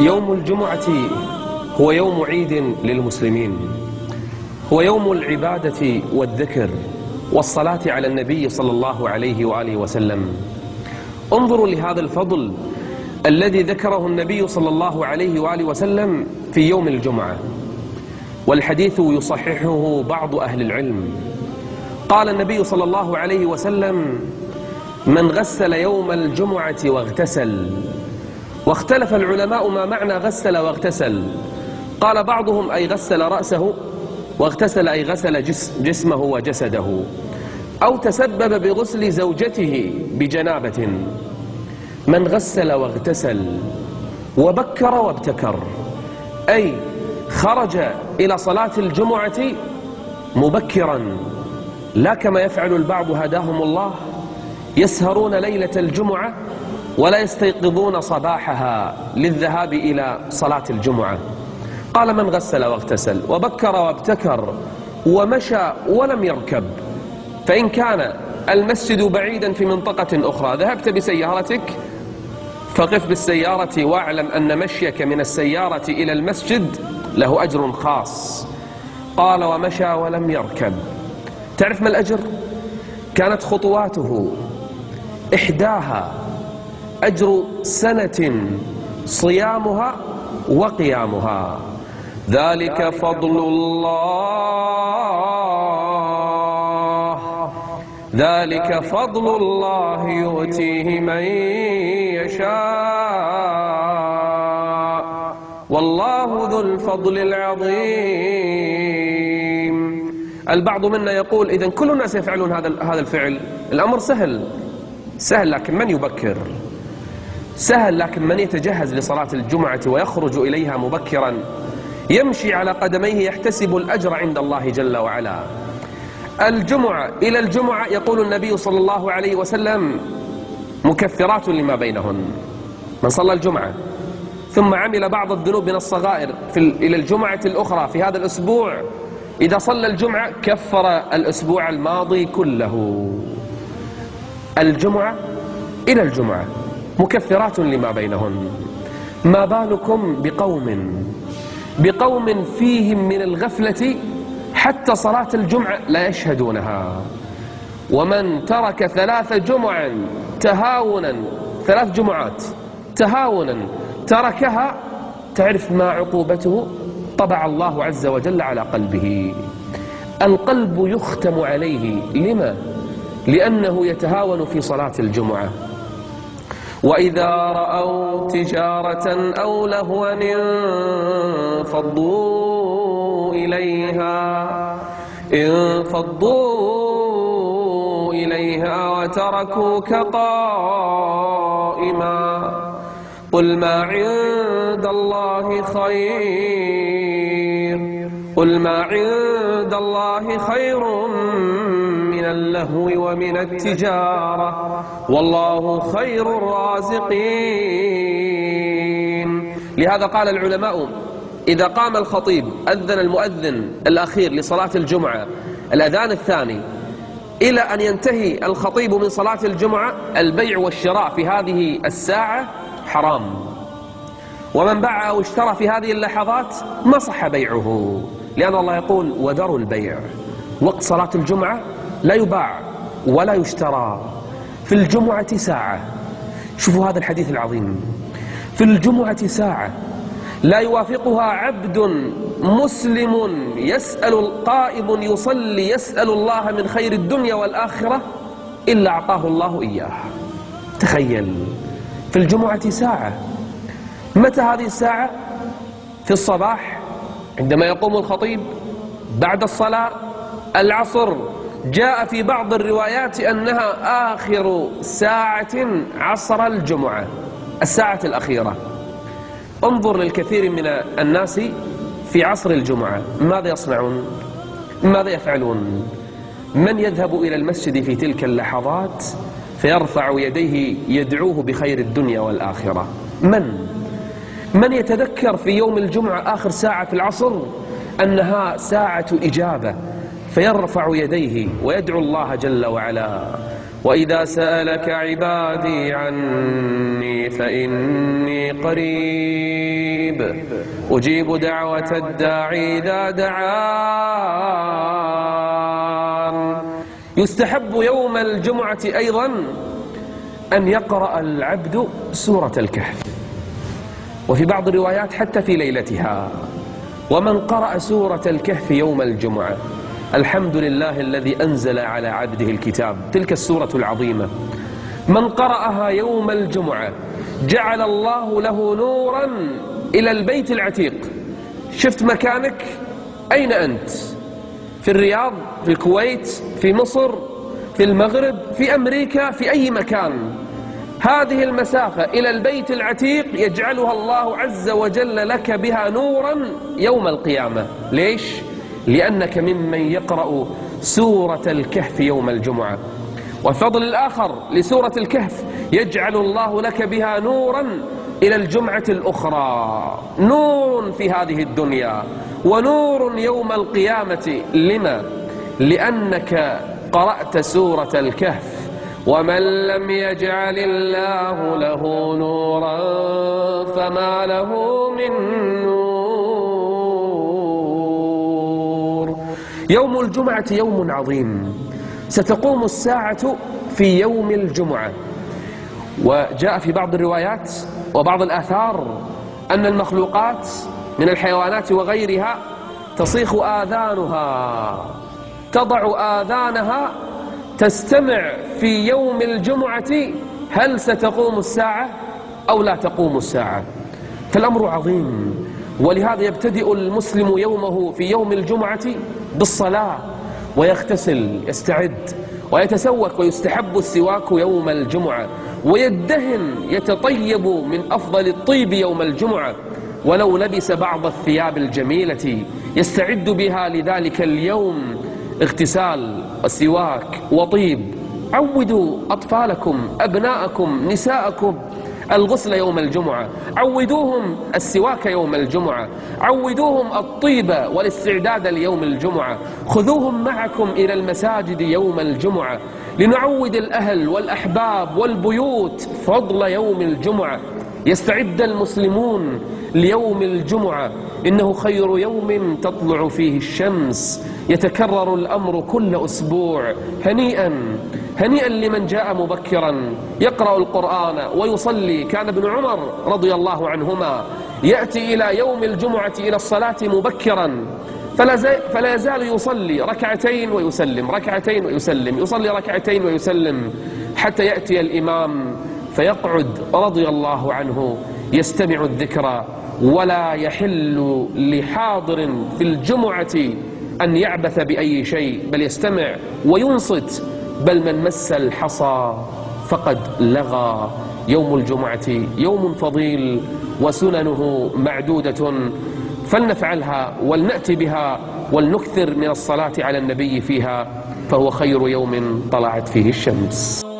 يوم الجمعة هو يوم عيد للمسلمين. هو يوم العبادة والذكر والصلاة على النبي صلى الله عليه وآله وسلم. انظروا لهذا الفضل الذي ذكره النبي صلى الله عليه وآله وسلم في يوم الجمعة. والحديث يصححه بعض أهل العلم. قال النبي صلى الله عليه وسلم من غسل يوم الجمعة واغتسل واختلف العلماء ما معنى غسل واغتسل. قال بعضهم أي غسل رأسه واغتسل أي غسل جسمه وجسده. أو تسبب بغسل زوجته بجنابة. من غسل واغتسل وبكر وابتكر أي خرج إلى صلاة الجمعة مبكرا. لا كما يفعل البعض هداهم الله يسهرون ليلة الجمعة ولا يستيقظون صباحها للذهاب إلى صلاة الجمعة. قال من غسل واغتسل وبكر وابتكر ومشى ولم يركب. فإن كان المسجد بعيدا في منطقة أخرى ذهبت بسيارتك؟ فقف بالسيارة واعلم أن مشيك من السيارة إلى المسجد له أجر خاص. قال ومشى ولم يركب. تعرف ما الأجر؟ كانت خطواته إحداها أجر سنة صيامها وقيامها. ذلك فضل الله. ذلك فضل الله يؤتيه من يشاء. والله ذو الفضل العظيم. البعض منا يقول إذا كل الناس يفعلون هذا هذا الفعل. الأمر سهل. سهل لكن من يبكر؟ سهل لكن من يتجهز لصلاة الجمعة ويخرج إليها مبكرا يمشي على قدميه يحتسب الأجر عند الله جل وعلا. الجمعة إلى الجمعة يقول النبي صلى الله عليه وسلم مكفرات لما بينهن. من صلى الجمعة. ثم عمل بعض الذنوب من الصغائر في إلى الجمعة الأخرى في هذا الأسبوع. إذا صلى الجمعة كفر الأسبوع الماضي كله. الجمعة إلى الجمعة. مكفرات لما بينهن ما بالكم بقوم بقوم فيهم من الغفلة حتى صلاة الجمعة لا يشهدونها. ومن ترك ثلاث جمع تهاونا ثلاث جمعات تهاونا تركها تعرف ما عقوبته؟ طبع الله عز وجل على قلبه. القلب يختم عليه. لما؟ لأنه يتهاون في صلاة الجمعة. وإذا رأوا تجارة أو لهوا انفضوا إليها انفضوا إليها وتركوك قائما. قل ما عند الله خير قل ما عند الله خير اللهو ومن التجارة. والله خير الرازقين. لهذا قال العلماء إذا قام الخطيب أذن المؤذن الأخير لصلاة الجمعة. الأذان الثاني إلى أن ينتهي الخطيب من صلاة الجمعة البيع والشراء في هذه الساعة حرام. ومن باع أو اشترى في هذه اللحظات ما صح بيعه. لأن الله يقول وذروا البيع. وقت صلاة الجمعة لا يباع ولا يشترى. في الجمعة ساعة. شوفوا هذا الحديث العظيم. في الجمعة ساعة. لا يوافقها عبد مسلم يسأل قائم يصلي يسأل الله من خير الدنيا والآخرة إلا أعطاه الله إياه. تخيل. في الجمعة ساعة. متى هذه الساعة؟ في الصباح عندما يقوم الخطيب بعد الصلاة العصر جاء في بعض الروايات أنها آخر ساعة عصر الجمعة الساعة الأخيرة. انظر للكثير من الناس في عصر الجمعة. ماذا يصنعون؟ ماذا يفعلون؟ من يذهب إلى المسجد في تلك اللحظات فيرفع يديه يدعوه بخير الدنيا والآخرة. من؟ من يتذكر في يوم الجمعة آخر ساعة في العصر أنها ساعة إجابة؟ فيرفع يديه ويدعو الله جل وعلا. وإذا سألك عبادي عني فإني قريب. أجيب دعوة الداعي إذا دعان. يستحب يوم الجمعة أيضا أن يقرأ العبد سورة الكهف. وفي بعض الروايات حتى في ليلتها. ومن قرأ سورة الكهف يوم الجمعة. الحمد لله الذي أنزل على عبده الكتاب. تلك السورة العظيمة. من قرأها يوم الجمعة جعل الله له نورا إلى البيت العتيق. شفت مكانك؟ أين أنت؟ في الرياض في الكويت في مصر في المغرب في أمريكا في أي مكان. هذه المسافة إلى البيت العتيق يجعلها الله عز وجل لك بها نورا يوم القيامة. ليش؟ لأنك ممن يقرأ سورة الكهف يوم الجمعة. والفضل الآخر لسورة الكهف يجعل الله لك بها نورا إلى الجمعة الأخرى. نور في هذه الدنيا ونور يوم القيامة. لما؟ لأنك قرأت سورة الكهف. ومن لم يجعل الله له نورا فما له من نور. يوم الجمعة يوم عظيم. ستقوم الساعة في يوم الجمعة. وجاء في بعض الروايات وبعض الآثار أن المخلوقات من الحيوانات وغيرها تصيخ آذانها تضع آذانها تستمع في يوم الجمعة. هل ستقوم الساعة أو لا تقوم الساعة؟ فالأمر عظيم. ولهذا يبتدئ المسلم يومه في يوم الجمعة بالصلاة ويغتسل يستعد ويتسوك ويستحب السواك يوم الجمعة ويدهن يتطيب من أفضل الطيب يوم الجمعة. ولو لبس بعض الثياب الجميلة يستعد بها لذلك اليوم. اغتسال وسواك وطيب. عودوا أطفالكم أبناءكم نساءكم. الغسل يوم الجمعة. عودوهم السواك يوم الجمعة. عودوهم الطيب والاستعداد ليوم الجمعة. خذوهم معكم إلى المساجد يوم الجمعة. لنعود الأهل والأحباب والبيوت فضل يوم الجمعة. يستعد المسلمون ليوم الجمعة. إنه خير يوم تطلع فيه الشمس. يتكرر الأمر كل أسبوع. هنيئا هنيئا لمن جاء مبكرا. يقرأ القرآن ويصلي. كان ابن عمر رضي الله عنهما يأتي إلى يوم الجمعة إلى الصلاة مبكرا. فلا, يزال يصلي ركعتين ويسلم ركعتين ويسلم يصلي ركعتين ويسلم حتى يأتي الإمام. فيقعد رضي الله عنه يستمع الذكرى ولا يحل لحاضر في الجمعة أن يعبث بأي شيء بل يستمع وينصت بل من مس الحصى فقد لغى. يوم الجمعة يوم فضيل وسننه معدودة فلنفعلها ولنأتي بها ولنكثر من الصلاة على النبي فيها فهو خير يوم طلعت فيه الشمس.